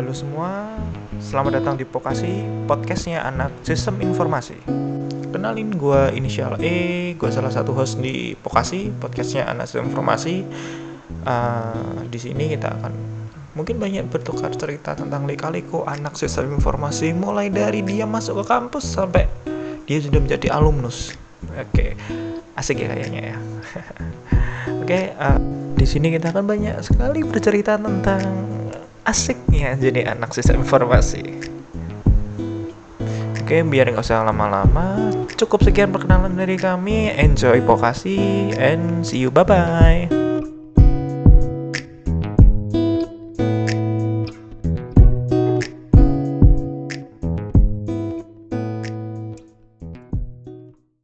Halo semua, selamat datang di Pokasi, podcastnya anak sistem informasi. Kenalin gue inisial E, gue salah satu host di Pokasi, podcastnya anak sistem informasi. Uh, di sini kita akan mungkin banyak bertukar cerita tentang lika-liku anak sistem informasi, mulai dari dia masuk ke kampus sampai dia sudah menjadi alumnus. Oke, asik ya kayaknya ya. Oke, uh, di sini kita akan banyak sekali bercerita tentang asiknya jadi anak sistem informasi. Oke, biar nggak usah lama-lama, cukup sekian perkenalan dari kami. Enjoy vokasi and see you, bye bye.